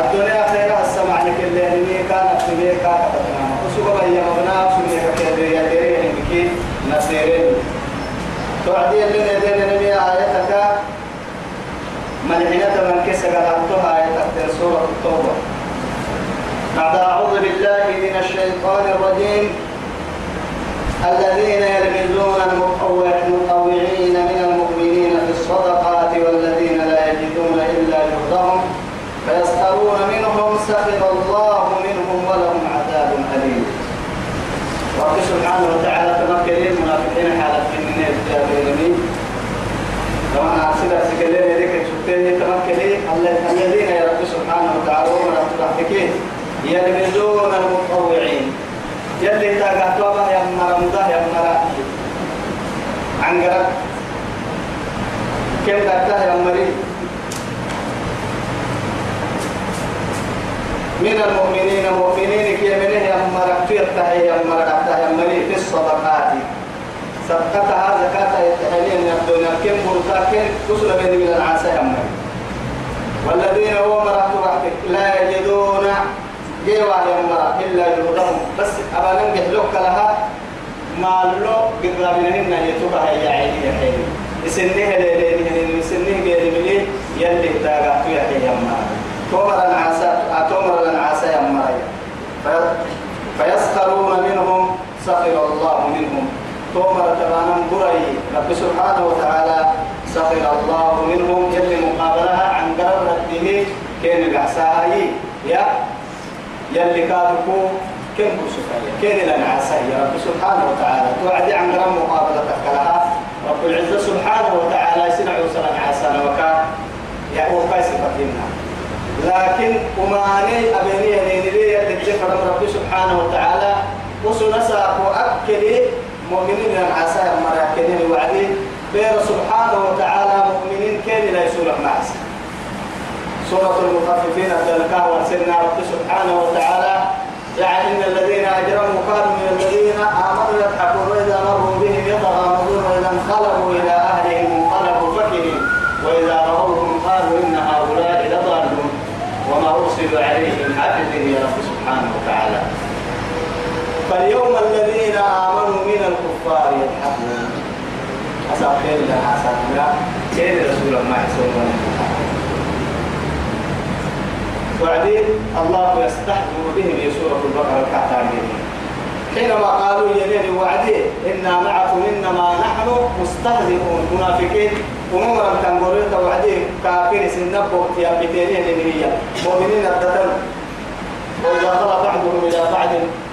الدنيا خيرها السمع لك اللي هني كانت في بيكا كتبنا وسوق بيا مبنا وسوق كده يا ديري هنكي نسيرين توعدي اللي ندين نبي آياتك. ملحنة من كسر قرأتها آياتك سورة التوبة. بعد أعوذ بالله من الشيطان الرجيم. الذين يلمزون المطوعين من المؤمنين في الصدقات والذين لا يجدون إلا جهدهم. فيسخرون منهم سخط الله منهم ولهم عذاب أليم. رب سبحانه وتعالى تمكن المنافقين حالة من الجاهلين كما أرسل سكلين ذكر شفتين تمكن الذين يا رب سبحانه وتعالى ومن أتبعتكين يلمزون المطوعين. يلي تاقع توبة يا مرة مده يا مرة عنقرك كم دكتاه يا مري من المؤمنين مؤمنين كي منه يا مرة كير تهي مرة دكتاه يا مري في الصدقات. صدقتها زكاة يتحلين يا الدنيا. كم برتا كم كسر بين من العسى مري والذين هو مرة لا يجدون جيوا يا مرا إلا جهدهم بس أبا ننجح لك لها ما لو قدر منهن يتوبها يا عيني يا حيني يسنيه ليلين يسنيه غير مني يلي تاغا يا حي يا مرا تومر العسى تومر العسى يا مرا فيسخرون منهم سخر الله منهم. تومر تبانا بري رب سبحانه وتعالى سخر الله منهم. يلي مقابلها عن قرر رده كين العساهي يا يلي كسفايا كين لنا عسى يا رب سبحانه وتعالى توعدي عن قرم مقابلتك لها رب العزة سبحانه وتعالى يسنع وصلا عسى وكان يا هو كايس فتينا لكن أماني أبني ينيني لي يلي رب سبحانه وتعالى وسنسا وأكلي مؤمنين لنا عسى مراكنين وعدي بير سبحانه وتعالى مؤمنين كين لا يسولك معسى سورة المطففين الدلكاء وأرسلنا رب سبحانه وتعالى يعني إن الذين أجرموا كانوا من الذين آمنوا يضحكون وإذا مروا بهم يتغامزون وإذا انقلبوا إلى أهلهم انقلبوا فكهين وإذا رأوهم قالوا إن هؤلاء لضالون عليهم حافظين يا رب سبحانه وتعالى. فاليوم الذين آمنوا من الكفار يضحكون. أسأل خير لنا أسأل الله كيف رسول الله يسوون وبعدين الله يستحضر بهم في سورة البقرة الكعتانين حينما قالوا يلين وعدي إنا معكم إنما نحن مستهزئون. منافقين ومرة تنقلون وعدي كافر سنبو يا بتينين النبية مؤمنين الدتن وإذا خلى بعضهم إلى بعض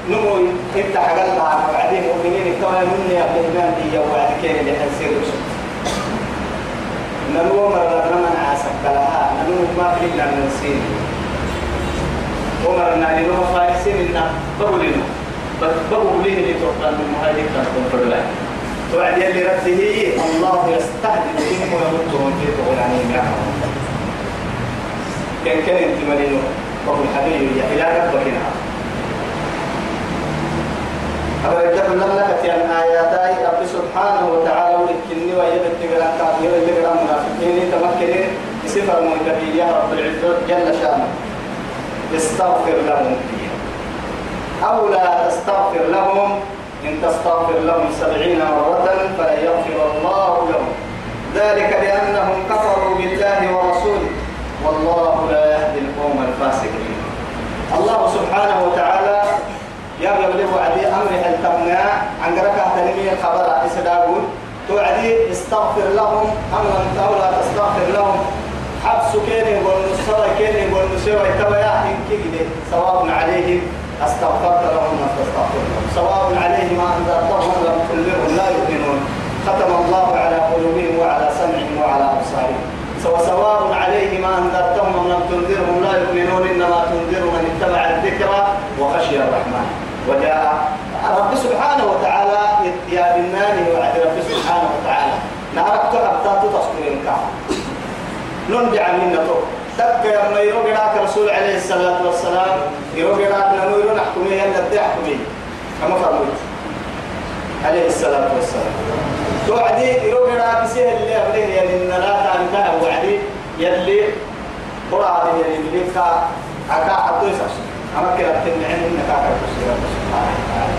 نمو افتح قلبها وعدي مؤمنين كما مني بهمان دي وعد كين اللي حنسير نمو مرة من عاسك لها نمو ما فينا من سين. عمر نادي نوم فايسين إن بقوا ليه اللي تقال من مهاجر تنقل فرلا وعد يلي رده الله يستهدف بهم ويمتهم في طول عنهم يعمل كان كان أنت منينو وهو الحبيب إلى ربك نعم. أبرجب لك عن آياتي. رب سبحانه وتعالى ولكني ويبت تقرأ كافير تقرأ منافقين. تمكنين بصفة المنكبية رب العزة جل شأنه. استغفر لهم. أو لا تستغفر لهم إن تستغفر لهم سبعين مرة فلن يغفر الله لهم. ذلك بأنهم كفروا بالله ورسوله. والله لا يهدي القوم الفاسقين. الله سبحانه وتعالى يا يبلغ عدي أمر هل تمنع عن قركة تنمية خبر إسداغون توعدي استغفر لهم. أم لم لا تستغفر لهم؟ حبس كين يقول نسوى كين يقول نسوى يتبع إن كده عليهم. استغفرت لهم ما تستغفر لهم سواء عليهم ما أنذرتهم لم تنذرهم لا يؤمنون. ختم الله على قلوبهم وعلى سمعهم وعلى أبصارهم. سواء عليهم ما أنذرتهم أم لم تنذرهم لا يؤمنون. إنما تنذر من اتبع الذكر وخشي الرحمن. وجاء رب سبحانه وتعالى يا بناني وعد رب سبحانه وتعالى. نعرف حتى تصبر الكعب ننبع من نطق تك لما يروق رسول عليه الصلاة والسلام يروق نمو يروق نحكمي يلا تحكمي كما فرمت عليه الصلاة والسلام. توعدي يروق راك سيه اللي أبليه يلي لا تعنتها وعدي يلي قرآن يلي اللي كا أكا حدو يسعش أما كلا تنعين إنك أكا سبحانه وتعالى.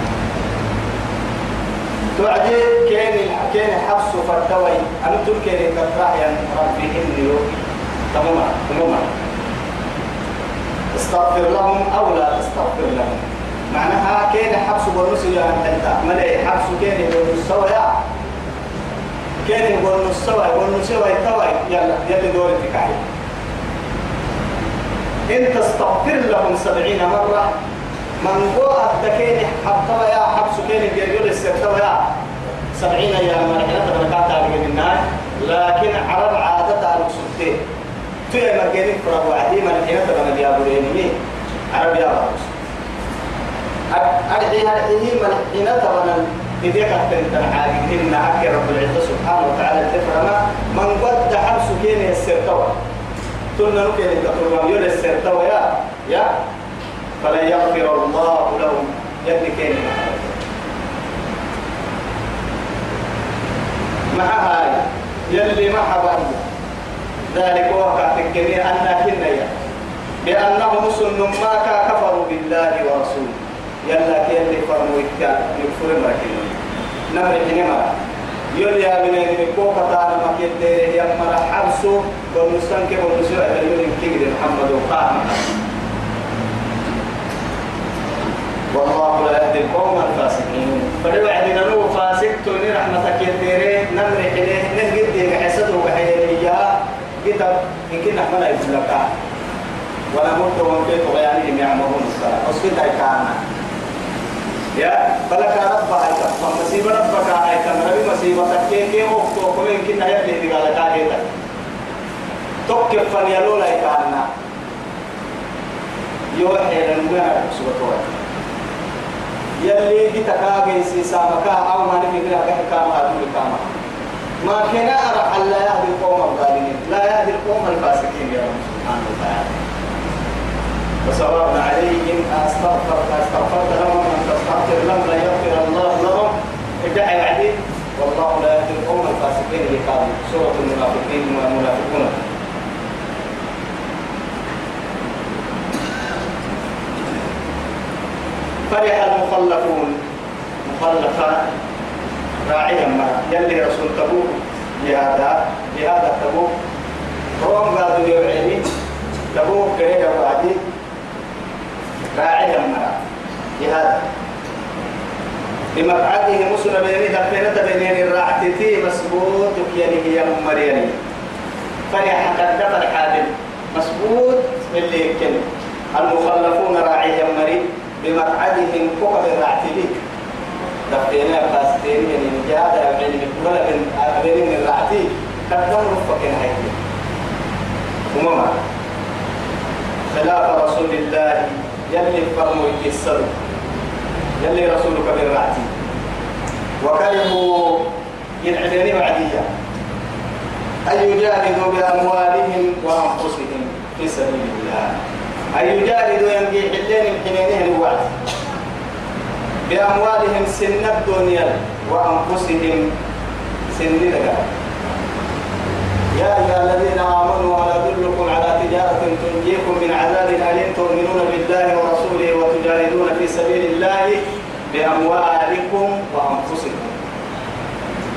توعدي كين كين حبس فتوي أنا تقول كين كفراح يعني ربي إني يوكي تماما تماما. استغفر لهم أو لا تستغفر لهم. معناها كين حبس بنص يا أنت ملأ حبس كين بنص سوا كين بنص سوا بنص سوا يتوي يلا يلا دور تكاي إن تستغفر لهم سبعين مرة من قوة الدكين حبطوا يا حبس كين يجريون السبتوا يا سبعين أيام مرحلة بركات على الناس لكن عرب عادة على السبتين تي مرجانين فرق وعدي من حين تبنا يا بريني عرب يا رب أرحي من حين تبنا إذا أنت عارف إن أكر رب العزة سبحانه وتعالى تفرما من قد حبس كين السرتوا تلنا نكين تقولون يول السرتوا يا يا. فلا يغفر الله لهم. يدي كين مع هاي يلي ما حبنا ذلك وقع في الجميع أن كنيا بأنهم سن ما كفروا بالله ورسوله. يلا كي اللي فرموا يكفر مركين نمر حينما يقول يا بني من كوكا تعالى ما كنت يا مرا حبسو ونسان كي ونسوا يقول كي محمد وقام. والله لا يهدي القوم الفاسقين. فدوا عندنا نو فاسق توني رحمتك يديري نمر حينه كتاب إن كنا حملا يبلغا ولا مرت وانكي طغيانهم يعمرون الصلاة. أسكت كأنا. يا فلك رب هاي كم مصيبة ربك هاي كم ربي مصيبة. تكين كي وقتو كم إن كنا يبلغ دي قال كاهيتا توقف فنيلو لا كأنا. يوحي لنبينا سبحانه يلي جتكاغي سيسامكا أو ما نبي بلا كاما. أدولي كاما. ما كان أرح لا يهدي القوم الظالمين. لا يهدي القوم الفاسقين يا رب سبحانه وتعالى. وسواء عليهم أستغفرت أستغفرت لهم أن تستغفر لهم لا يغفر الله لهم. ادعي وعدي والله لا يهدي القوم الفاسقين اللي قالوا سورة المنافقين والمنافقون. فرح المخلفون. مخلفات راعيا ما يلي رسول تبوك. لهذا لهذا تبوك. روم قالوا يوعيني تبوك كريه وعدي راعيا ما. لهذا بمقعده مسلم بيني دفينة بينين الراعتي مسبوط يعني هي مريني. فرح قد دفع الحادم مسبوط اللي يمكن المخلفون راعيا مري. بمقعدهم فوق الراعتي دفينا فاستين يعني جهاد يعني ولا من أبين من رعتي كتر فكين هاي. وما خلاف رسول الله يلي فرموا يكسر يلي رسولك من رعتي. وكرهوا ينعدني وعدية أن يجاهدوا بأموالهم وأنفسهم في سبيل الله. أن يجاهدوا ينبي حلين الحنينين الوعد بأموالهم سن الدنيا وأنفسهم سن لك يا أيها الذين آمنوا هل أدلكم على تجارة تنجيكم من عذاب أليم. تؤمنون بالله ورسوله وتجاهدون في سبيل الله بأموالكم وأنفسكم.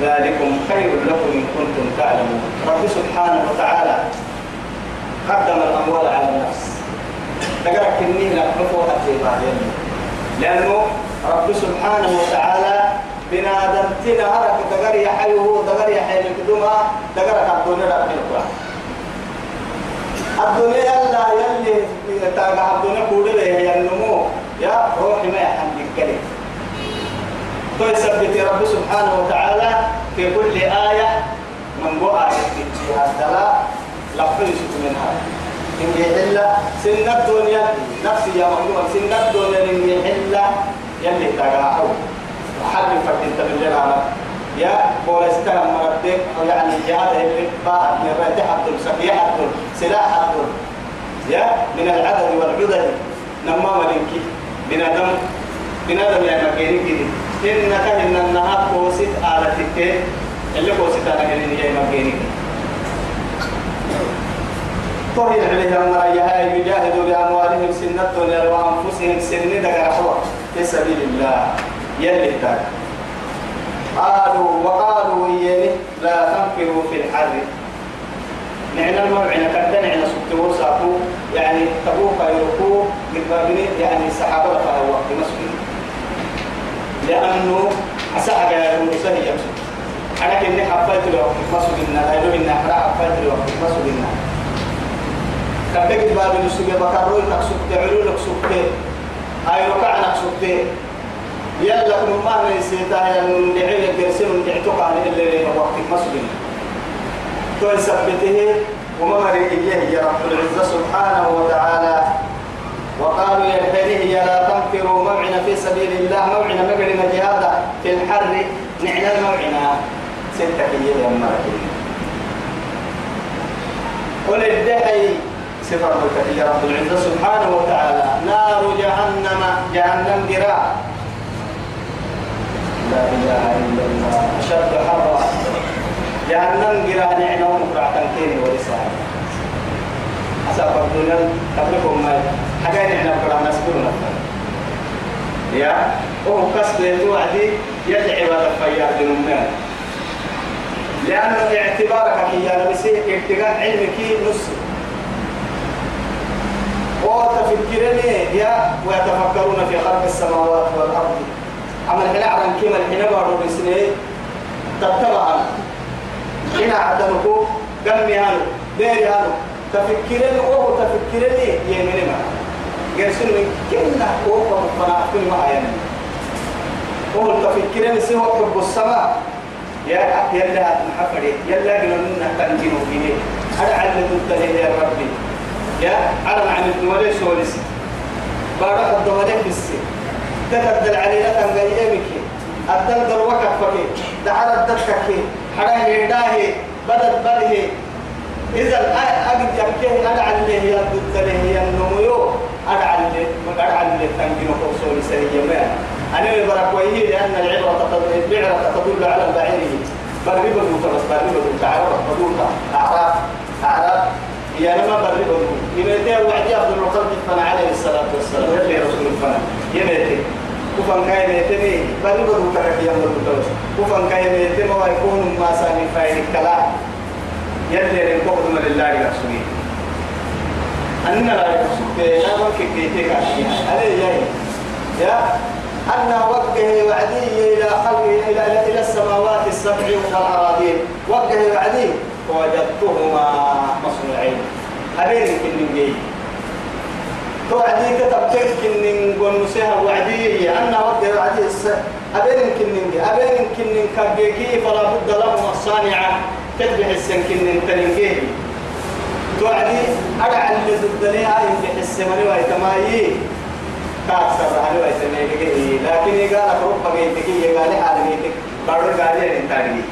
ذلكم خير لكم إن كنتم تعلمون. رب سبحانه وتعالى قدم الأموال على النفس. تقرأ كنين لك نفوها بعدين لأنه رب سبحانه وتعالى بنادم تنا هرك دقر يحيوه دقر يحيي الكدوما دقر كابدون لا الدنيا لا يلي تاقع الدنيا كودي به النمو يا روحي ما يحمل الكلم فيثبت رب سبحانه وتعالى في كل آية من بو آية فيها الدلاء لفظ منها. إن يحل سن الدنيا نفسي يا مخلوق سن الدنيا إن يحل يلي تقاعد وحد فتن تبلغ على يا بولستان مرتب يعني جهاد اللي بعد من رأيت حد سفيح حد سلاح حد يا من العدد والعدد نما ملكي بنادم بنادم يا مكيني كده إن كان النهار كوسيت على تكة اللي كوسيت على هني يا مكيني طهي عليه أمر يجاهدوا بأموالهم سنة وأنفسهم سنة دقرحوا في سبيل الله. يلي تاك قالوا وقالوا إياني لا تنفروا في الحر نعنا الموعنا كدنا نعنا سبتور ساكو يعني تبوك يركو قد يعني السحابة فهو وقت مسؤول. لأنه أسعى يا المسهي يمسك. أنا كني حبيت له مسؤول إننا لا يلو إننا حرا حبيت له مسؤول إننا كبك باب نسوق بكروي تقصد تعلو لك سبتي هاي ركع نقصد يلا كن ما نسيتا يا ندعي الجرسين ندعتك عن اللي وقت مسؤول تو يثبته وما مريء إليه يا رب العزة سبحانه وتعالى. وقالوا يا بني لا تنفروا موعنا في سبيل الله موعنا مقرنا جهادا في الحر. نعنا موعنا ستة يا مركين قل صفر يا رب العزة سبحانه وتعالى. نار جهنم جهنم ذراع لا إله إلا الله. أشد حرا جهنم ذراع نعنا ومقرع تنكيني ولسان أسافر الدنيا تبلغهم ما حاجة نحن قرأ نسبرنا يا؟ هو كسب توعدي يدعي ولا فيا دنمان لأن اعتبارك يا نبسي ارتقاء علمك نص. وتفكرني يا ويتفكرون في خلق السماوات والأرض. عمل هنا عن كما الحين بارو بسنين تتبعا هنا عدنكو قمي هانو. ديري هانو. تفكرني وهو تفكرني يمني ما قرسل من كنا وهو كل ما يعني وهو تفكرني سوى حب السماء. يا يلا محفري يلا قلنا تنجنوا فيه. أنا علمت التهي يا ربي. يا أنا عن الدولة سولس بارك الدولة بس. تتدل علينا تنقيمك الدل دل وقفك دعال الدكك حراه يداه بدل بله إذا أجد يحكيه. أنا عن اللي هي الدولة هي النمو. أنا عن اللي تنجنوا فوق سولس ما أنا برك ويه لأن العبرة العبرة تدل على البعير. بريبة بس بريبة تعرف بدون أعراف أعراف يا لما بريبة يمتى وعدي عبد المطلب فنا عليه الصلاة والسلام. يلي رسول الفنا يمتى كفن كاي ميتني بريبة بكرة يوم الدوس كفن كاي ميتني ما يكون ما سامي فايد الكلام يلي رنكوه من الله رسولي. أننا لا يقصد يا من كيتك عليه يا يا أن وجه وعدي إلى خلق إلى إلى السماوات السبع والأراضين. وجه وعدي. وجدتهما مصنوعين أبين كن جي توعدي كتبتك كن قول نسيها وعدي أن وجه وعدي أبين كن جي أبين كن كبيكي فلا بد لهم الصانعة. تتبع السن كن تنجي توعدي أدعى اللي زدنيها يمدح السمني ويتمايي كاكسر هذا ويسميه لكن يقال لك ربما جيتك يقال حال جيتك بارو قال لي انت علي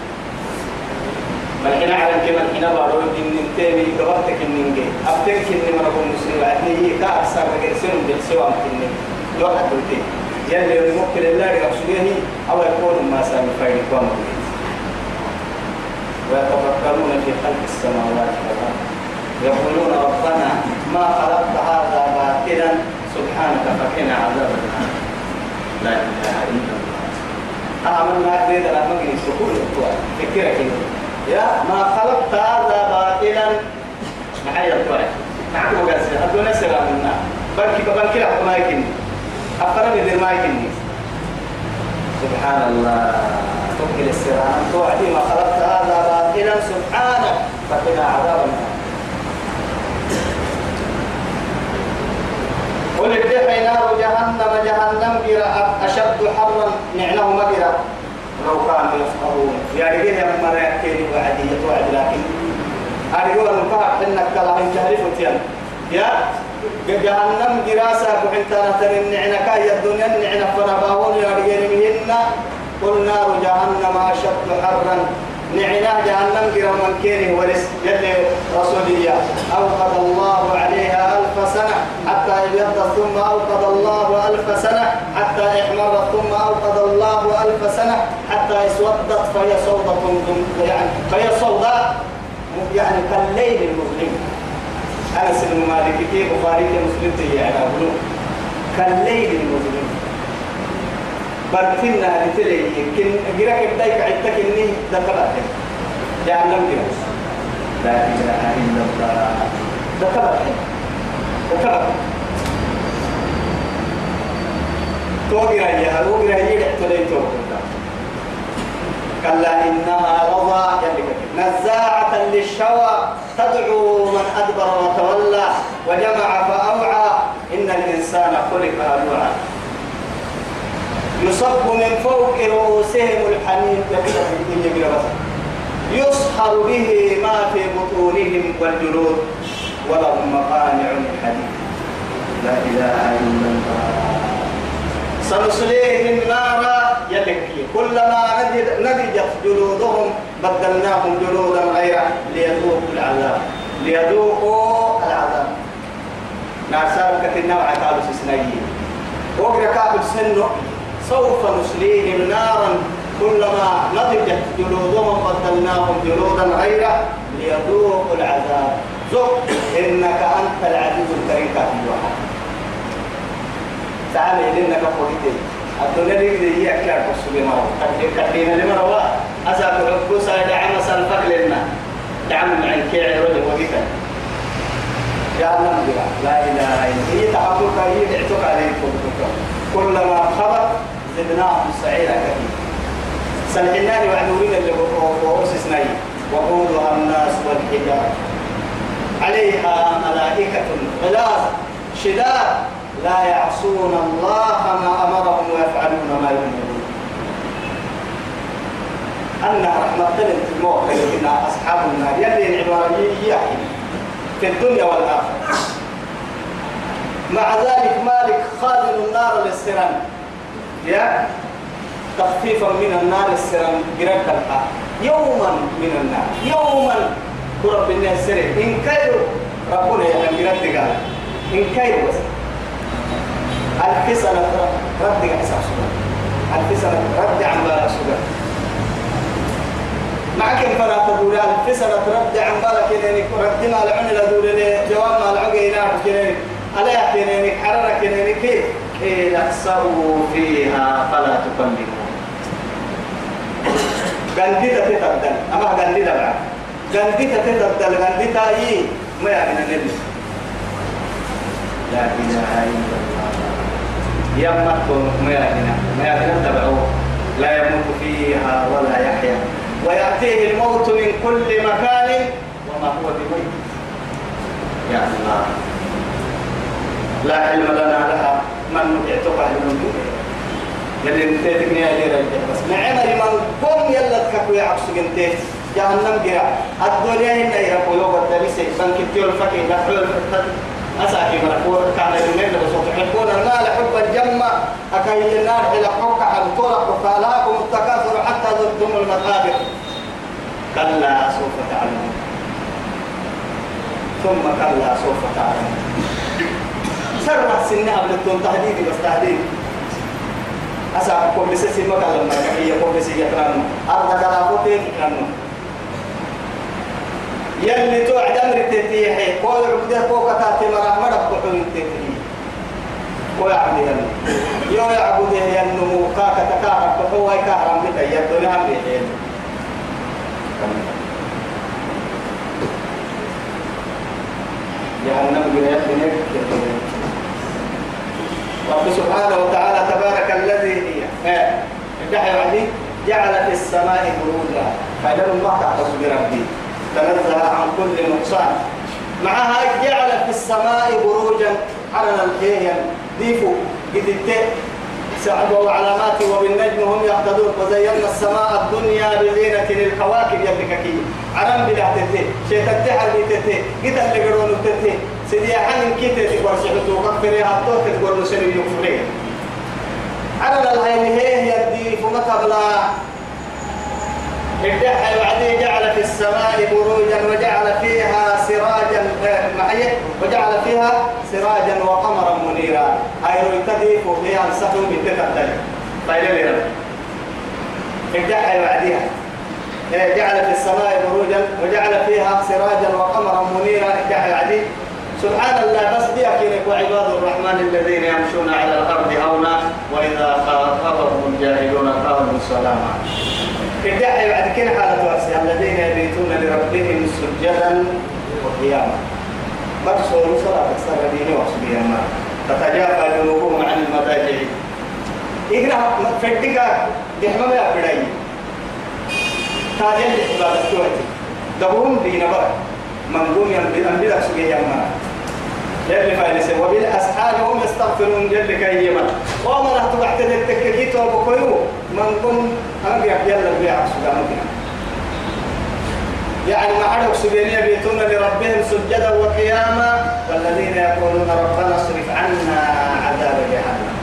ملحنا على كما الحين بارو ان انتبه قبرتك نجي. أبتك ان مرة مسلم. بعدني كاكسر رجسون بالسوا مكني لو حدوتي يلي الممكن الله يقصده أو يكون ما سامي فايد قوم ويتفكرون في خلق السماوات والأرض. يقولون ربنا ما خلقت هذا باطلا. سبحانك فقنا عذاب النار. لا إله إلا الله. آمنا بيد لا مجلس كل فكرك يا ما خلقت هذا باطلا. معايا الطريق معكم قاسي أدونا سلام النار. بلكي بلكي لك ما يكني. أقرب يدير ما يكني. سبحان الله توكل السلام توعدي ما خلقت هذا باطلا. سبحانك. فقنا عذاب النار. ولله نار جهنم. جهنم جرا أشد حرا. نعنه مجرا لو كانوا يفقهون. يا رجال من يحكي وعدي يتوعد لكن أرجو أن نقع إنك تلا إن تعرف يا جهنم جراسة كحنتنا ترى نعنك يا الدنيا نعنك فنباهون يا رجال مهنا قل نار جهنم أشد حرا. نعنا جهنم جرا من كينه ورس يلي رسولية أوقد الله عليها ألف سنة حتى ابيضت ثم أوقد الله ألف سنة حتى إحمرت ثم أوقد الله ألف سنة اسودت فهي سودة يعني فهي سوداء يعني كالليل المظلم. أنس بن مالك كيف بخاري مسلم يعني أقول كالليل المظلم. برتنا لتلي يمكن جرك بدايك عدتك ذكرت يعني لم يرس لا إله إلا الله. ذكرت ذكرت توقي يا توقي يا تلي توقي كلا إنها لظى نزاعة للشوى تدعو من أدبر وتولى وجمع فأوعى. إن الإنسان خلق هلوعا يصب من فوق رؤوسهم الحميم يصهر به ما في بطونهم والجلود ولهم مقامع من لا إله إلا الله. سنصليهم نارا يلكي. كلما نضجت جلودهم بدلناهم جلودا غيرها ليذوقوا العذاب. ليذوقوا العذاب. نعسار كتنا وعتالو سسنين وقرأ كابل سنو سوف نسليهم نارا كلما نضجت جلودهم بدلناهم جلودا غيره ليذوقوا العذاب. ذوق إنك انت العزيز الكريم كافي واحد تعالى لنا كفوتين الدنيا دي دي هي كلا كسبي ما قد كدينا لما روا أساك ربوسا دعم سلفك لنا. دعم عن كيع رجل وقتا يا الله لا إله إلا هي تعبك هي دعتك عليكم كلما خبط زدناهم سعيرا كثير سنحناني وعدورين اللي وأسسناي وقودها الناس والحجار عليها ملائكة غلاظ شداد. لا يعصون الله ما أمرهم ويفعلون ما يؤمرون أن رحمة في الموقع إن أصحاب النار يلي العبارة هي في الدنيا والآخرة. مع ذلك مالك خادم النار للسران يا؟ تخفيفا من النار السران قرب يوما من النار. يوما. قرب الناس إن كيرو ربنا يحن قرب إن كيرو ألف سنة رد حساب سنة ألف سنة رد عن بالك سنة معك فلا تقول ألف سنة رد عن بالك كنينك رد ما لعن لدول جواب ما لعقينا كنينك ألا كنينك حرر كنينك كيف قيل اخسروا فيها فلا تكلمون قنديتا تتبدل أما قنديتا بعد قنديتا تتبدل قنديتا يي ما يعني النبي لا إله إلا الله يهنا ما يهنا تبعوه لا يموت فيها ولا يحيا. ويأتيه الموت من كل مكان وما هو بميت. يا الله. لا علم لنا لها. من يعتقى من يلي انتيتك نيا ليرا بس نعم لمن قم يلا تككو يعكس انتيت جهنم جرا. الدنيا هنا يقولوا بالدرسة بنك الدول فكي نحول أساكي مركور كان يمين بصوت تحبون المال حب الجمة. أكي النار إلى حق حلطورة وفالاكم التكاثر حتى زرتم المقابر. كلا سوف تعلمون. ثم كلا سوف تعلمون. سرع سنها بالدون تهديدي بس تهديد. أساكي كل سيسي مكالا ما كهي كل سيسي يتنانو أرض كلا فوتين يتنانو يلي توعد أمر تتيحي. قول عبده فوق تاتي مرح مرح بحوم تتيحي. ويعبد يلي. يو يعبد ينمو كاكا تكاكا بحوم كهرم بتا يدو لهم بيحيل جهنم جريت بنك رب سبحانه وتعالى تبارك الذي هي. الدحية جعل في السماء بروجا. فإذا الله تعالى بربي. تنزه عن كل نقصان. معها جعل في السماء بروجا على الحيان ديفو قد سعد وعلامات وبالنجم هم يهتدون. وزينا السماء الدنيا بزينة للكواكب يبككي عرم بلا تتي شيء تتحل بتتي قد اللي قرون تتي سيدي حن كيتي تقول شحتو قفري هاتو تقول نسلي يكفري على العين هي يدي فما تبلا ادعى وعدي جعل في السماء بروجا وجعل فيها سراجا معي وجعل فيها سراجا وقمرا منيرا. أي يتديف فيها السحو من تكتل طيب لي ادعى وعديها. جعل في السماء بروجا وجعل فيها سراجا وقمرا منيرا. ادعى وعدي. سبحان الله بس دي وعباد الرحمن الذين يمشون على الأرض هونا وإذا خاطبهم الجاهلون قالوا سلاما. ادعي بعد كل حالة واسع الذين يبيتون لربهم سجدا وقياما. مقصور صلاة أكثر ديني وصبيا ما. تتجافى جنوبهم عن المضاجع. إقرأ فتك دحمة يا بداي تاجل إقبال التوتي دبون دين بر منقوم ينبي أنبي لك يلي فايلسي وبالأسحار هم يستغفرون. جل كيما وما رح تبعت التككيت وبكيو من قم أنبيا يلا بيع سبحانه يعني ما عرف سبينية بيتون لربهم سجدا وقياما. والذين يقولون ربنا اصرف عنا عذاب جهنم.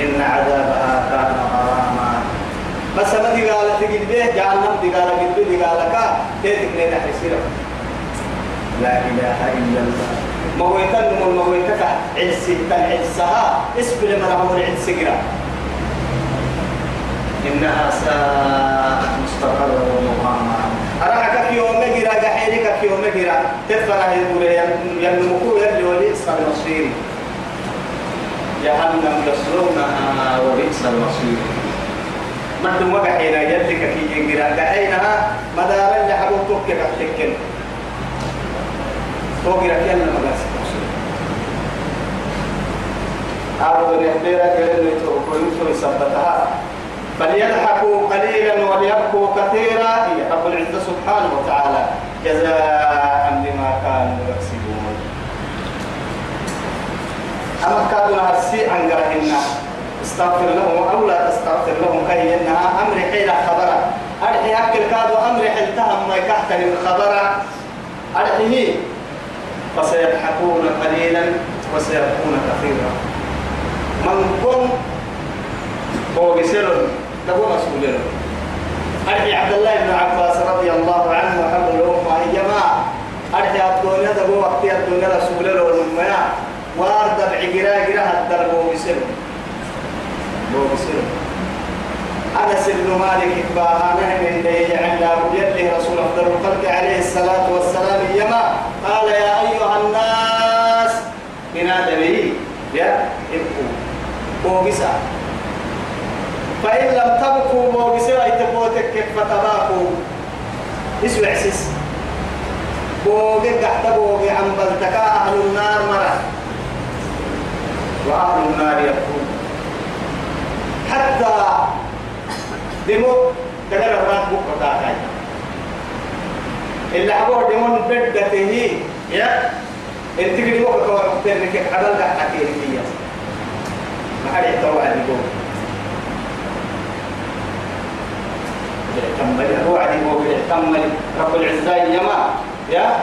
إن عذابها كان غراما. بس ما دي قالت تجد به جهنم دي قالت قد دي قالت كا تيتك لا إله إلا الله. مويتن من مويتك. عدسي تن عدسها اسم لما نعمل عدس قرا إنها ساءت مستقرا ومقاما أراك في يوم قرا قحيلك في يوم قرا تدفع ينمكو يلي وليس المصير. جهنم يصلونها وبئس المصير. ما دم وقحينا يلك في جنجرا قحينها مدارا لحبوبك كتكن فوق ركيان لما قاس أعرض الإحبيرة قلنا يتوقعون يثبتها فليضحكوا قليلا وليبكوا كثيرا. هي رب العزة سبحانه وتعالى جزاء بما كانوا يكسبون. أما كانوا هسي عن قرهنا استغفر لهم أو لا تستغفر لهم كي إنها أمر حيلة خبرة أرحي أكل كادوا أمر حلتهم ما يكحتن الخبرة أرحي فسيضحكون قليلا وسيبكون كثيرا. من قم هو بسر تقول أرحي عبد الله بن عباس رضي الله عنه وحب الأمة يا جماعة أرحي الدنيا تقول وقت الدنيا رسول الله والمياه وارد بعجرا جرا حتى هو بسر هو بسر أنس بن مالك باهانا من دي عند أبو رسول أفضل الخلق عليه الصلاة والسلام يما قال يا أيها الناس من آدمه يا ابقوا بوغسا فإن لم تبقوا بوغسا يتبوتك كيف فتباكوا اسمع عسيس بوغي قحت بوغي عن بلتكا أهل النار مرة. وأهل النار يبقون حتى دمو تقدر الرات بكرة تاعي اللي حبوه دمون بدته يا انت في دموك كوا ترنك عدل ده حكي هي ما حد يتوقع دمو كمل هو عدي هو كمل رب العزة يما يا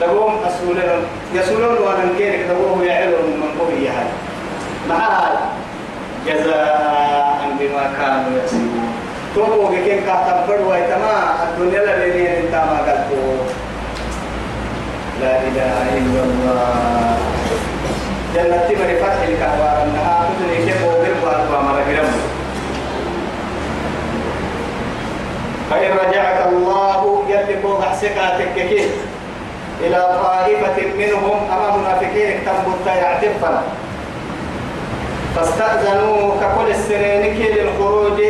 دقوم أسولون يسولون وأنا كيرك دقوم يعلون من قوي هاي مع جزاء بما كانوا يكسبون لا إله إلا الله جنة فإن رجعك الله يلي بوضع سكاتك كيف إلى طائفة منهم أمام منافقين تنبت يعتفنا فاستأذنوا ككل السنين للخروج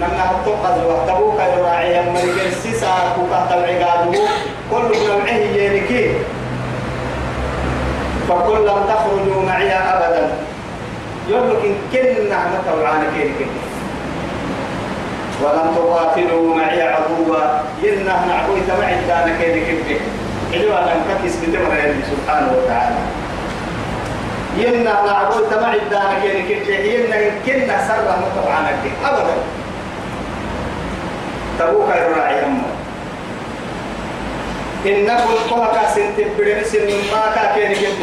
نمنا التقض وحتبوك يراعي مريك السيسا كوكا تبعي كل نوعه يلكي فقل لم تخرجوا معي أبدا. يقول لك إن كنا نعمة وعانا كيف ولم تقاتلوا معي عدوا. إنه نعبوي تمعي دانا كيف حلوة أن كيس بتمر سبحانه وتعالى. ينا نعبوي تمعي دانا كيف كيف ينا كنا سر مطبعانا كيف أبدا. تبوك الراعي أمه. إنكم قهك سنتبرين سن ما كاكين جد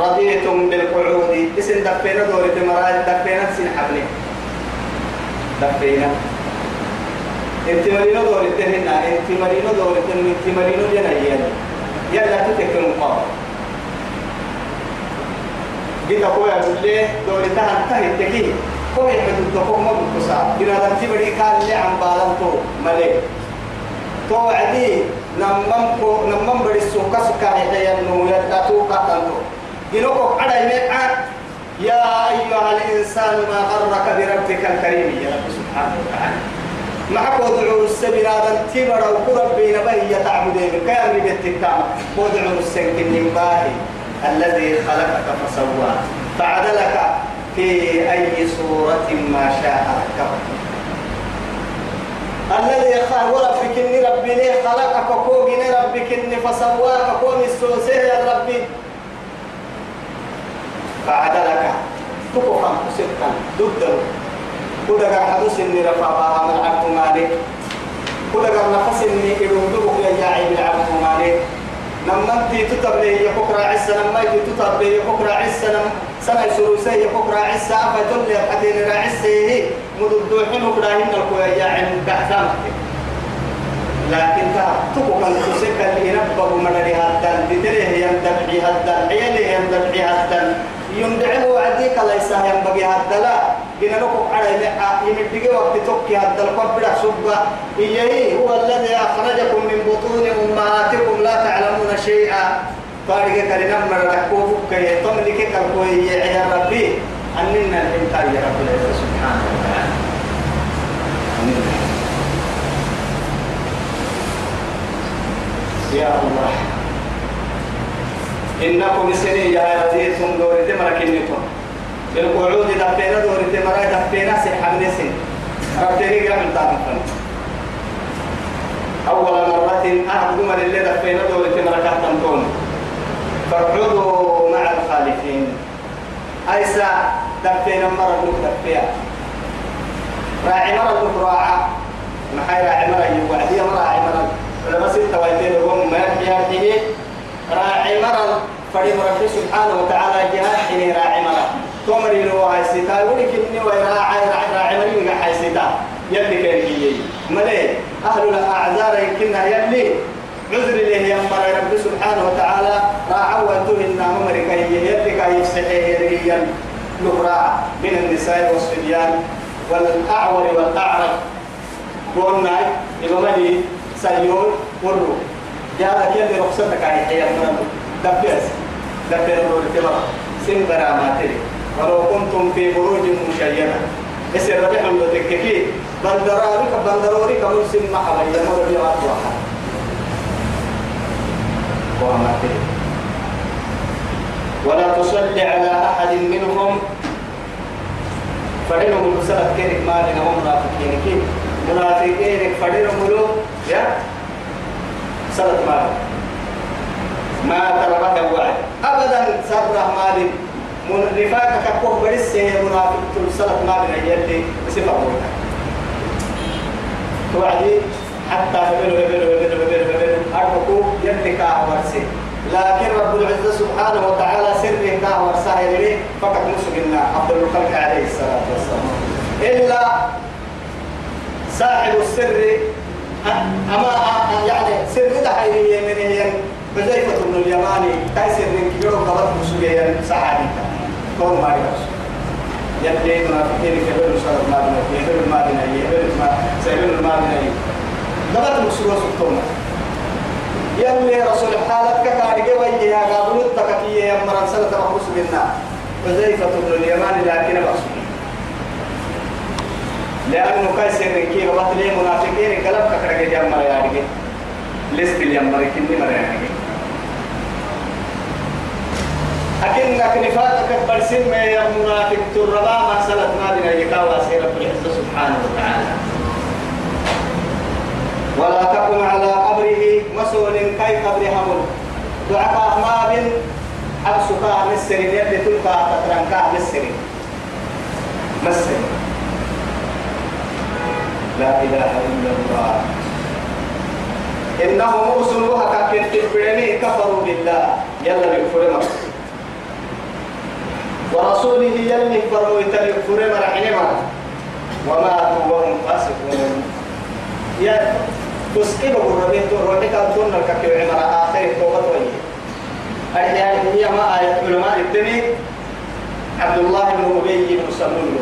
رضيتم بالقعود. اسم دفينا دوري تمراد دفينا سن حبلي دفينا. انت مرينو دوري تنهنا انت مرينو دوري تنهنا انت مرينو جنايا يلا تتكلم مقام جيت أقول لي دوري تهان تهي تكيه كم يحدد دفوق ما بكسا إن هذا تبري كان لي عم بالنتو ملك توعدي نمم كو نمم بدي سوكا سوكا هي إنه يدتو كاتنتو ينوكو على يمع يا أيها الإنسان ما غرك بربك الكريم يا رب سبحانه وتعالى. معك ودعو السبيل هذا تبرا وقرب بين بهي تعبدين كان بيتكام ودعو السنك النباهي الذي خلقك فسواك. فعدلك في أي صورة ما شاء ركبك الذي خلق ربك إني ربي ليه خلقك كوغني ربك إني فسواك كومي السوسيه يا ربي. فعدلك. تقوى ستا ضده كذا حدث إني رفعها من عبد مالك. كذا نفس إني إلوه يا جاعي بالعبد مالك. لما انت تتبلي يفكر عسى لما انت تتبلي يفكر عسى سنة سروسي يفكر عسى. فتل يحدين رعسي مددوحين وكراهين الكوية عن بحثامك لكن تا تبقى تسكت اللي ينبغ مدري هذا تدري يندبعي هذا عيالي يندبعي هذا يندعه عديك ليس ينبغي هذا لا جينا لكم على يمدقي وقت توكي هذا القبر سبا إيه هو الذي أخرجكم من بطون أمهاتكم لا تعلمون شيئا فارق كلنا من ركوب كي تملك كالكوي يا ربي أننا الإنتاج يا رب سبحانه وتعالى يا الله إنكم سنين يا رزيتم دوري تمركنكم بالقعود دفينا دوري تمرا دفينا سحب نسن ربتني قبل تاكفن أول مرة أحد من اللي دفينا دوري تمرا كهتنتون فاقعدوا مع الخالفين. أيسا دفينا مرة دفيا. راعي مرة راعى محاي راعي مرة يوعدي مرة راعي مرة. لما ستة ويتين وهم ما يحيى راعي مرة فريم ربي سبحانه وتعالى جهاد حين راعي مرة تمري لو هاي سيتا يقولك إني وراعي راعي راعي مرة يقع هاي سيتا يلي كان يجي ملي أهل الأعذار يمكنها يلي. عذر له يا رب سبحانه وتعالى. راعوا وانتهنا ممرك يلي كاي يستحيه ريا نقرا من النساء والصبيان والأعور والأعرج. قلنا إمامني سيول ورو. جاء يلي رخصتك عن حياة مرمو دبيس دبيس نور التمر سن براماتري ولو كنتم في بروج مشيدة إسر ربيع من تككي بندرارك بندرورك مسلم محبا يمر بيوات واحد. واماتري ولا تصلي على أحد منهم. فإنهم المسألة كيرك مالنا ومنافقين كيف منافقين ملو يا سلط مال ما تربك وعد أبدا سر مال من رفاقك كوه برس منافق. تل سلط مال يلي بصفة موتا توعدي حتى هبلوا هبلوا هبلوا هبلوا هبلوا أربكوا يلي ورسي لكن رب العزة سبحانه وتعالى سره كاه ورساه يلي فقط مسلمنا عبد الخلق عليه الصلاة والسلام. إلا صاحب السر أما يعني سر ده حيرية من هي حذيفة بن اليماني كاي سر من كيلو قبض مسؤولية صحابي كون ما يرس يبدي منافقين كبر شرط ما بنا يبر ما بنا يبر ما سيبر ما بنا. قبض مسؤولية سبتونا. يلي رسول حالك كارجة ويا قابلت تككية يا سنة مخصوص منا. حذيفة بن اليمان لكن مقصود لأنه كيس كي وقت لي منافقين كارجة يا مران يعني لست اليمر كني مران يعني أكنك نفاقك برسم يا منافق. تربا ما سلت ما بنا يكاوى سيرة العزة سبحانه وتعالى. ولا تكن على قبره مسؤول كي قبر همل دعك ما بن أبسكا مسر يلي تلقى تترنكا مسر مسر لا إله إلا الله. إنهم رسلها كنت كفروا بالله. يلا بكفر مكة ورسوله يلي فروا يتلفر مرحنما وماتوا وهم فاسقون. يا تسكيب الربيع تروحي كان تون الكبير عمر آخر توبة وجه أحيانا هي ما آية علماء الدنيا. عبد الله بن أبي بن سلول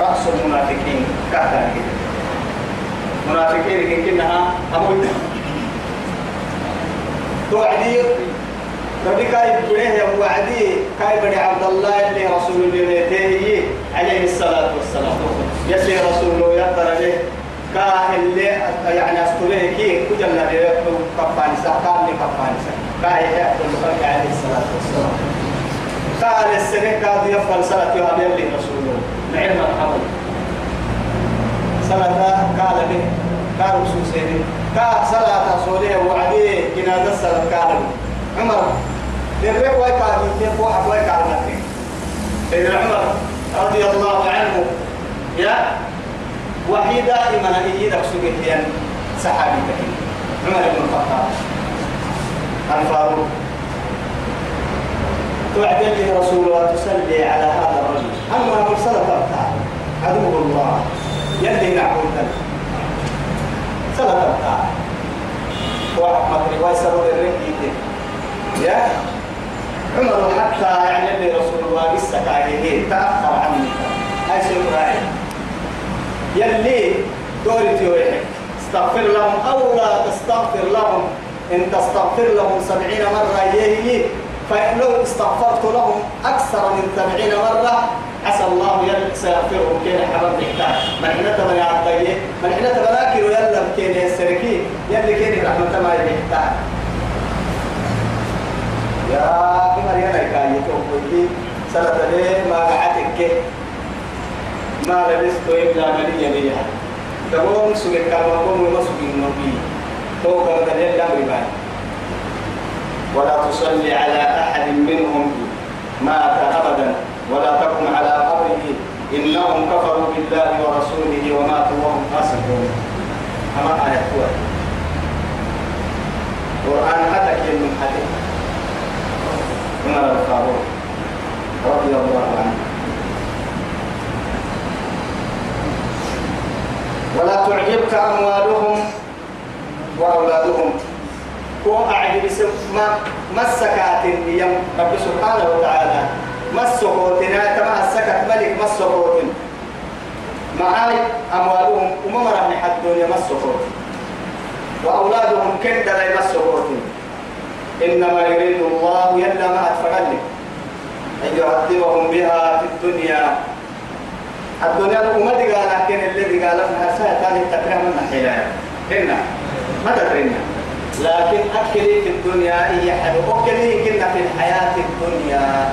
رأس المنافقين. كهتا منافقين كنها أموت توعدي ربي كاي بنيه يا وعدي كاي بني عبد الله اللي رسول الله عليه الصلاة والسلام يسي رسول الله يقدر عليه كاه اللي يعني أستوله كي كجلنا كفاني سكان لي كفاني كاه يحب الخلق عليه الصلاة والسلام. قال السنة كاد يفعل صلاة يوم يلي رسول الله العلم الحمد صلاة قال به قال رسول سيدي كاه صلاة رسوله وعدي جنازة صلاة قال عمر للرب ويكا من واحد ويكا على سيدنا عمر رضي الله عنه يا وحي دائما يدك سجيا صحابي عمر بن الخطاب. الفاروق. تعدل رسول الله تصلي على هذا الرجل. أما مرسله تبتع عدو الله. يلي نعبد سنة تبتع واحد مطري ويسروا للرجل يا. عمر حتى يعني اللي رسول الله قصة عليه تأخر عني. هاي شيء راعي يلي دوري تيوحي استغفر لهم أو لا تستغفر لهم. إن تستغفر لهم سبعين مرة يهي. فإن استغفرت لهم أكثر من سبعين مرة عسى الله يلك سيغفرهم كين حبب نحتاج. من حين تبني عبدالله من حين تبناكي ويلا كين يسركي يلي كين رحمة ما يحتاج يا عمر يا نكاية توقفي سنة ليه ما قعدتك ما لبست إلا مليا ليا تقوم سوى الكلمة قوم ومسوى النبي فوق الدليل الأمر ولا تصلي على أحد منهم. مات أبدا. ولا تقم على قبره. إنهم كفروا بالله ورسوله وماتوا وهم فاسقون. أما آية قرآن حتى من حديث. عمر الفاروق رضي الله عنه. ولا تعجبك أموالهم وأولادهم. هو أعجب ما ما السكات يم رب سبحانه وتعالى السكوتنا كما السكت ملك السكوت معاي أموالهم وما الدنيا ما السكوت وأولادهم كن دلي ما السكوت إنما يريد الله يلا ما أتفعل أن يعذبهم بها في الدنيا. الدنيا الأمة قال لكن الذي قال لها سهتان التكرم من حيلا هنا. ما تدرينا لكن أكلي في الدنيا هي حلو أكلي كنا في الحياة الدنيا.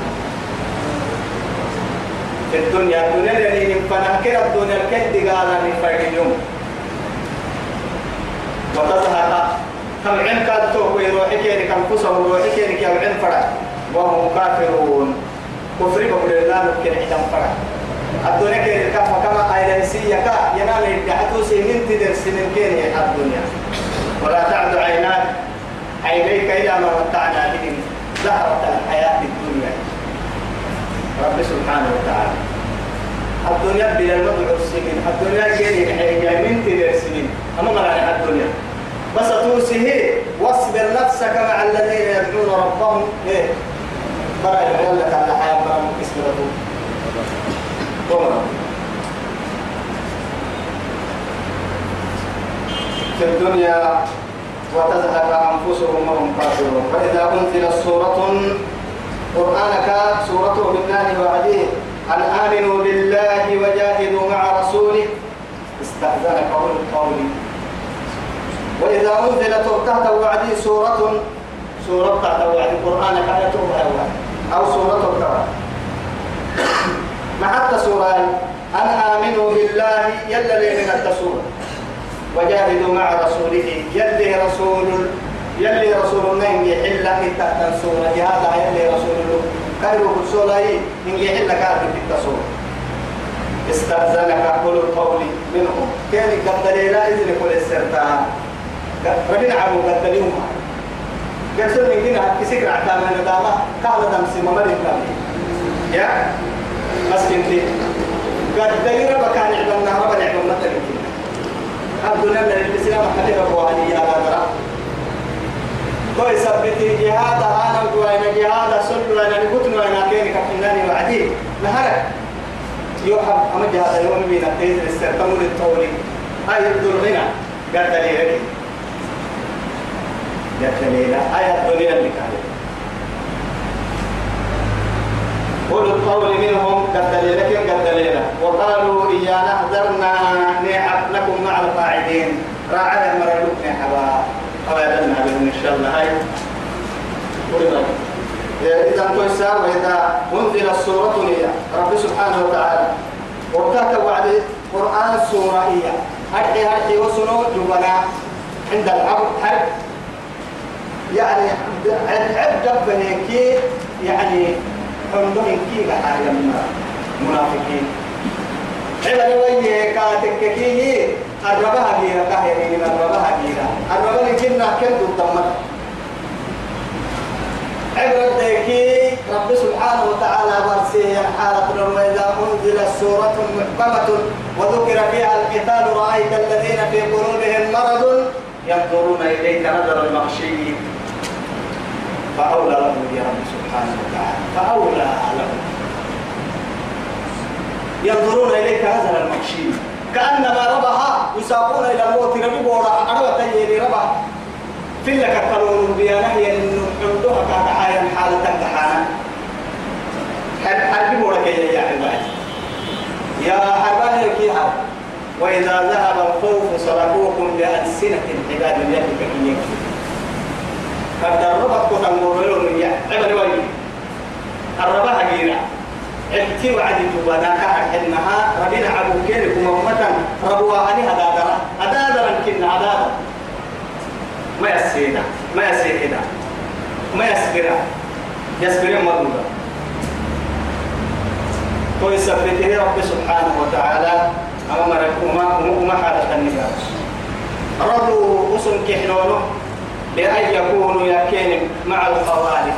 الدنيا. الدنيا اللي فنحكي الدنيا الكد قال فرق اليوم وتزهق كم عين كاد تو ويروحي كيري كم فسهم ويروحي كيري كم عين فرع وهم كافرون. كفر بقول الله ممكن عدم فرع الدنيا كيري كم كما أيلنسية كا. ينال يدعتو سنين تدر سنين كيري الدنيا. ولا تعد عيناك. عينيك إلى ما متعنا بهم. زهرة الحياة الدنيا. رب سبحانه وتعالى. الدنيا بلا المدعو السنين. الدنيا كيري من تدر سنين؟ أما مرة الدنيا. بس توسيه واصبر نفسك مع الذين يدعون ربهم. إيه؟ برا يقول لك على حياة برا اسم في الدنيا وتزهق أنفسهم وهم كافرون. فإذا أنزلت سورة قرآنك سورة بالله وعديه أن آمنوا بالله وجاهدوا مع رسوله. استأذنك أولو القول. وإذا أنزلت تحت وعدي سورة سورة تحت وعد القرآن كانت أو سورة الكرة ما حتى سورة أن آمنوا بالله يلا من التسورة وجاهدوا مع رسوله يلي رسول يلي رسول الله يحل تحت سورة هذا يلي رسول الله. خير رسول إن يحل كافر في التسورة استأذنك أقول القول منهم. كان قد لا إذن كل السرطان؟ ربنا عبو قد اليوم قرسل من هنا كسكر عتامة ندامة قال دمسي ممرد يا مسكين دي قد دليل بكان عبنا رب العبنا تلك الدنيا من الإسلام علي على درا كوي سبتي جهاد أنا وأنا جهاد سل وأنا نقول وأنا كيني كفناني وعدي. نهار. يوحب أما جهاد يوم بينا تيز الاسترتموا للطولي هاي الدنيا قد دليل. يا دليل. هاي الدنيا اللي كانت قول القول منهم قد لكن قد وقالوا إيانا احذرنا نعب لكم مع القاعدين. راعي مرلوك نحبا أبدا بهم شاء الله هاي إذا توسع وإذا أنزل السورة هي رب سبحانه وتعالى وقتها وعد قرآن السورة هي هرحي هرحي وسنو جبنا عند العبد حرب يعني عبد بنيكي يعني عندهم كي حاجة منافقين ذيكي رب سبحانه وتعالى برسيه حالة وإذا أنزلت سورة محكمة وذكر فيها القتال رأيت الذين في قلوبهم مرض ينظرون إليك نظر المغشي فأولى لهم يا رب سبحانه وتعالى فأولى لهم ينظرون إليك هذا المخشي كأنما ربها يساقون إلى الموت. ربي بورا أروى تيني ربا في لك القانون بيانه إنه عندها كدعايا حالة امتحانا حرب بورا كي يا عبادي يا حربان الكيها وإذا ذهب الخوف صرفوكم بألسنة عباد يدك إياك قد كتن موريون يا عبد وي الربا هجيرا ابتي وعدي تبانا كحر حنها ربنا عبو كيرك ممتا ربوا عني هدادرا هدادرا كنا هدادرا ما يسينا ما يسينا ما يسبرا. يسبرا مضمودا كوي سبته رب سبحانه وتعالى. أمامك وما وما حالة النجاة. رضوا أسن كحنونه بأن يكونوا يكين مع الخوالف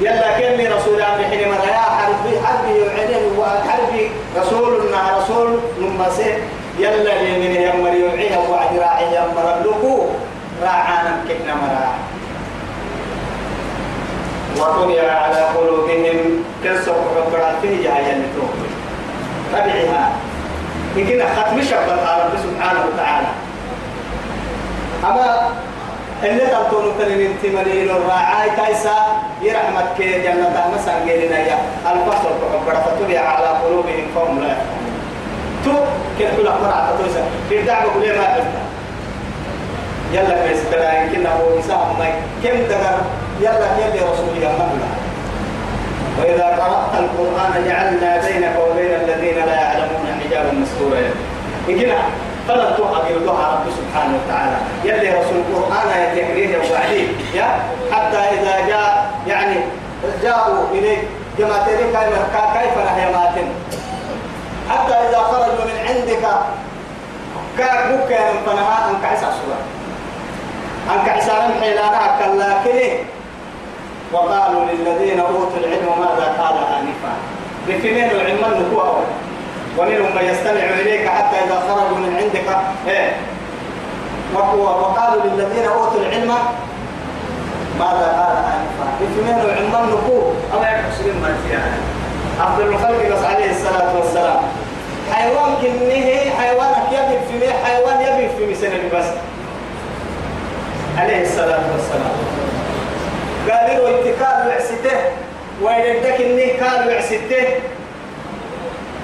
يلا كني رسول الله حين ما يا حربي حربي يعلن وحربي رسولنا رسول نمسي يلا من يمر يوعيها وعد راعي يمر لكو راعانا كنا مرا. وطبع على قلوبهم كسر ربنا فيه جاية تبعها يمكن ختم شبه رب سبحانه وتعالى. أما اللي تبتون تنين انتمالين الراعي كايسا يرحمك كي جنة مسا قيلنا يا. الفصل فقبرة تبع على قلوبهم فهم لا تو كن كل أمر تويسا في الدعوة كل ما قلت يلا كيس ترى يمكن هو يسام ما كم دقر؟ يلا يلي رسول الله وإذا قرأت القرآن جعلنا بينك وبين الذين لا يعلمون حجابا مستورا. يمكن فلن تحقق الله رب سبحانه وتعالى. يلي رسول القرآن يتكريه وبعدين يا حتى إذا جاء يعني جاءوا إليك جماعتين كيف نحيماتين حتى إذا خرجوا من عندك كاكوك من فنها أنك عسى سورة أنك عسى حيلانا كلاكني وقالوا للذين أوتوا العلم ماذا قال آنفا؟ بفنين العلم؟ النكوة ومنهم من يستمع إليك حتى إذا من عندك إيه. وقالوا للذين أوتوا العلم ماذا قال آنفا؟ اثنين وعند الله أما يحسن ما فيها يعني؟ عبد الخلق عليه الصلاة والسلام. حيوان كنه حيوانك يبي في مي حيوان يبي في مسنة بس. عليه الصلاة والسلام. قالوا اتكال العسده وإذا انتك النه قالوا العسده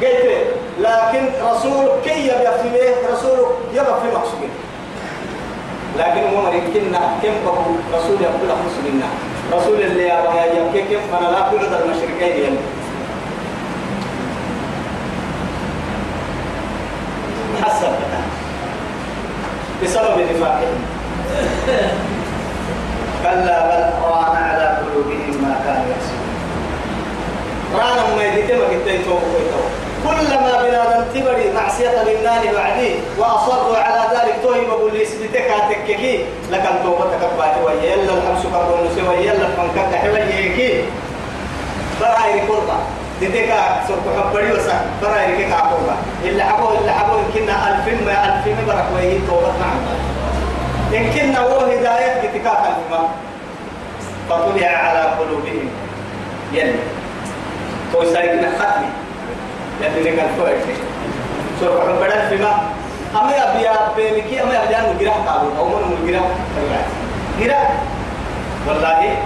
قلت لكن رسول كي يبقى في رسول يبقى في مقصود. لكن هو مريم كنا كم بقول رسول يقول مسلمنا رسول اللي يا يا كيف أنا لا أقول المشركين يعني. حسب بسبب نفاقهم كلا بل ران على قلوبهم ما كانوا يكسبون رأنا ما يدتم كتيتو كلما بنادم تبري معصية لله بعدي وأصروا على ذلك توهم بقول لي سبتك هتككي لكن توبتك بعد ويلا الحبس كربون سوى يلا فنكك حواليكي فراي قربة ديكا سوق حبري وسا. فراي كيكا قربة إلا حبو إلا حبو يمكننا ألفين ما ألفين برك وهي توبت معنا يمكننا هو هداية بتكاك الإمام فطلع على قلوبهم. يلا. تو سايقنا ختمي. يلي لك الفوق سوف حبنا فيما أما يبيا بيمكي أما يبيا نجرح قالوا أو من نجرح جرح والله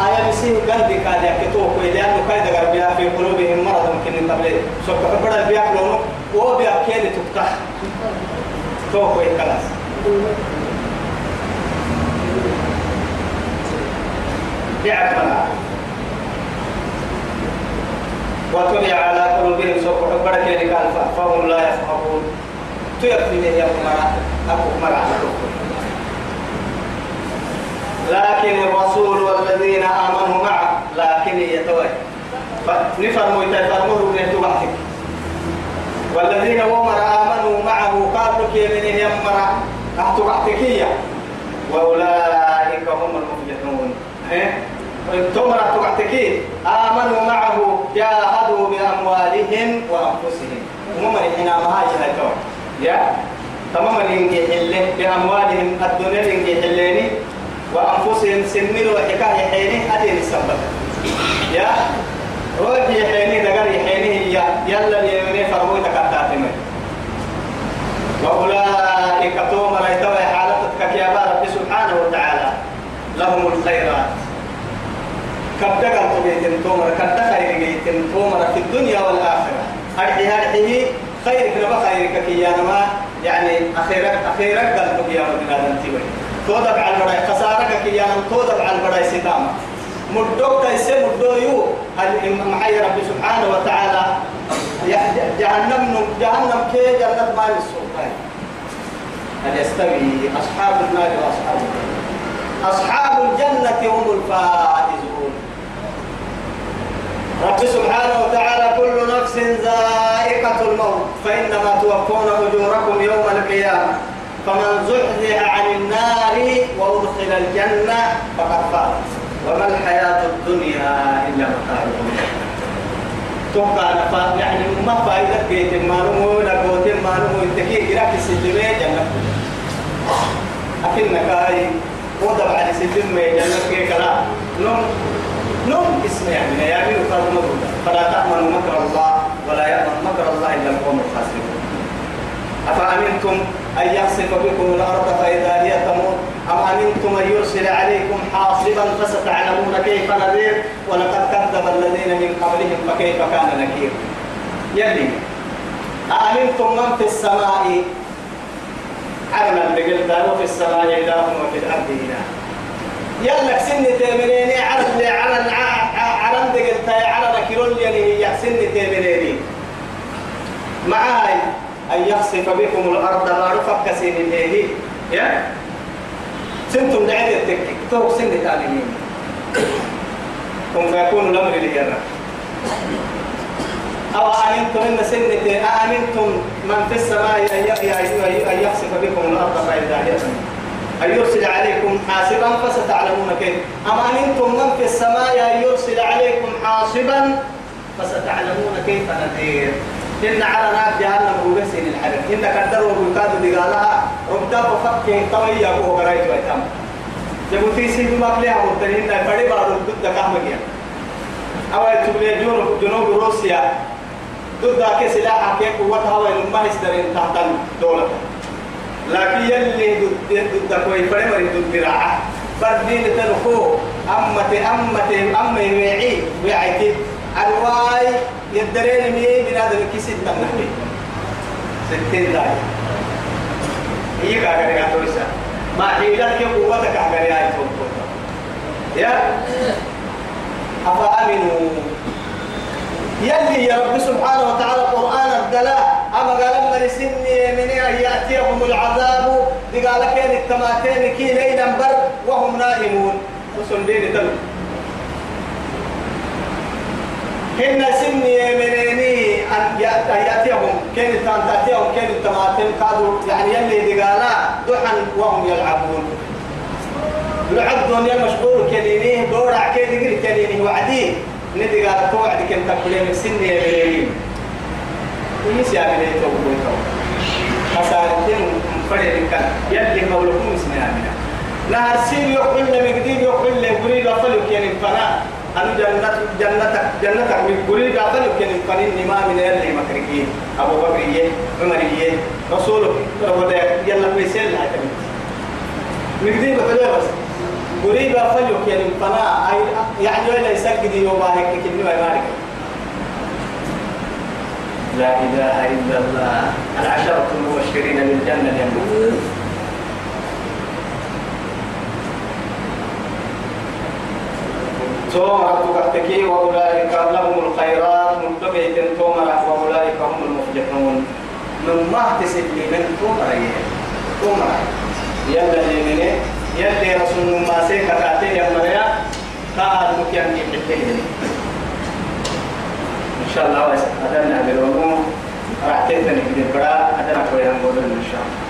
آية بسيه قلبي قال يكتوه لأنه كايد غربيا في قلوبهم مرض ممكن قبل سوف حبنا بيا كلونه وبيا كيل تفتح توه خلاص يعرف وطبع على قلوبهم سوف حبرك لك فهم لا يفقهون. تيكفي يا مرا أبو مرا لكن الرسول والذين آمنوا معه لكن يتوي فنفرموا يتفرموا يتوحك والذين هم آمنوا معه قالوا كي من يمرا أحتوحتكية وأولئك هم المفلحون؟ تمر تقعتكي آمنوا معه جاهدوا بأموالهم وأنفسهم. هم حين ما هاي يا تمام ينجي حله بأموالهم الدنيا ينجي حليني وأنفسهم سنين وحكاية حيني هذه السبب يا روح يحيني دقر يحيني يا يلا اليمين فرموي تكتاتنا وأولئك تومر يتوي حالتك يا رب سبحانه وتعالى. لهم الخيرات. كبدك الطبيعة تومر كبدك خير تومر في الدنيا والآخرة أرحي هذه خيرك نبا خيرك كي ما يعني أخيرك أخيرك قلبك يا رب هذا انتبه تودب على البراي خسارك كي يانا تودب على البراي سدام مدوك تيسي مدو يو معي رب سبحانه وتعالى جهنم جهنم كي جنة ما يسوق هل يستوي أصحاب النار وأصحاب أصحاب الجنة هم الفائزون. رب سبحانه وتعالى كل نفس ذائقة الموت فإنما توفون أجوركم يوم القيامة. فمن زحزح عن النار وأدخل الجنة فقد فاز. وما الحياة الدنيا إلا متاع توقع نفا يعني ما فائدة بيت ما نمو نقوت ما نمو انتكي قراك السجمة جنة أكنك هاي وضع على سجمة جنة كي كلا نم نوم اسم يعني يا بني فرد فلا تأمنوا مكر الله ولا يأمن مكر الله إلا القوم الخاسرون. أفأمنتم أن يخسف بكم الأرض فإذا هي تموت؟ أم أمنتم أن يرسل عليكم حاصبا فستعلمون كيف نذير؟ ولقد كذب الذين من قبلهم فكيف كان نكير؟ يلي أأمنتم من في السماء؟ علما بقلت وفي السماء إله وفي الأرض إله. يلا سن تيمنيني على اللي على على دقت على نكيرون يعني يحسن تيمنيني مع هاي أن يخسف بكم الأرض ما رفق كسين الليل يا؟ سنتم دعيت التكك تو سن تانيين كن فيكون الأمر لجرة أو أمنتم إن سنة أأمنتم من في السماء أن يخسف بكم الأرض فإذا هي أن يرسل عليكم حاسبا فستعلمون كيف. أما أنتم من في السماء أن يرسل عليكم حاصبا فستعلمون كيف نذير؟ إن على نار جهنم وبسين الحرب إن كدر وبكاد بقالها ربدا بفك طوي أبو غرايت ويتم سيد ما كلها مرتين فري بارو ضد كهمجيا أو تبلي جنوب جنوب روسيا. ضد كيس سلاح كيف قوتها وين ما تحت الدولة لكن يلي ضد كوي فري مري ضد راعة فردين تنخو. أمتي أمتي أمي ويعي ويعيتي. الواي يدرين مي من هذا الكيس التنحي ستين داي. هي كاغري كاتوريسا ما حيلك قوتك كاغري هاي يا. أفأمنوا. يلي يا رب سبحانه وتعالى القرآن الدلاء من يأتيهم العذاب دي قال كين التماتين كي ليلا بر وهم نائمون. وصل دين تلو. كنا سني منيني أن يأتيهم. كين التان تأتيهم كين التماتين قالوا يعني يلي دي قال ضحا وهم يلعبون. لعب دنيا مشغول كنيني دورع كنيني وعدي. توعد كنت تقولين من سني يا بنيين ويس يا بنيين توقفوا تو خسارتين فريد كان. يلي قولكم اسمي آمنا نهر سين يقول لي مقديم يقول لي قريب أفلك يعني فنا أنا جنة جنتك جنتك من قريب أفلك يعني فنين نما من يلي مكركين أبو بكر يه عمر يه رسولك ربنا يلا بيسيل لا تبي. مقديم بحلوه بس؟ قريب أفلك يعني فنا يعني ولا يسجد يوم هيك كلمة ما يمارك لا إله إلا الله. العشرة المبشرين بالجنة يقول ثم ربك وأولئك لهم الخيرات. متبعة ثم وأولئك هم المفلحون. من ما تسد لي من ثم ثم يلا لي يلي رسول ما سيك تعطيه يا مريا. قال مكيان يحبه إن شاء الله أدنى بالوضوء راح تتني في البراء أدنى كويان إن شاء الله.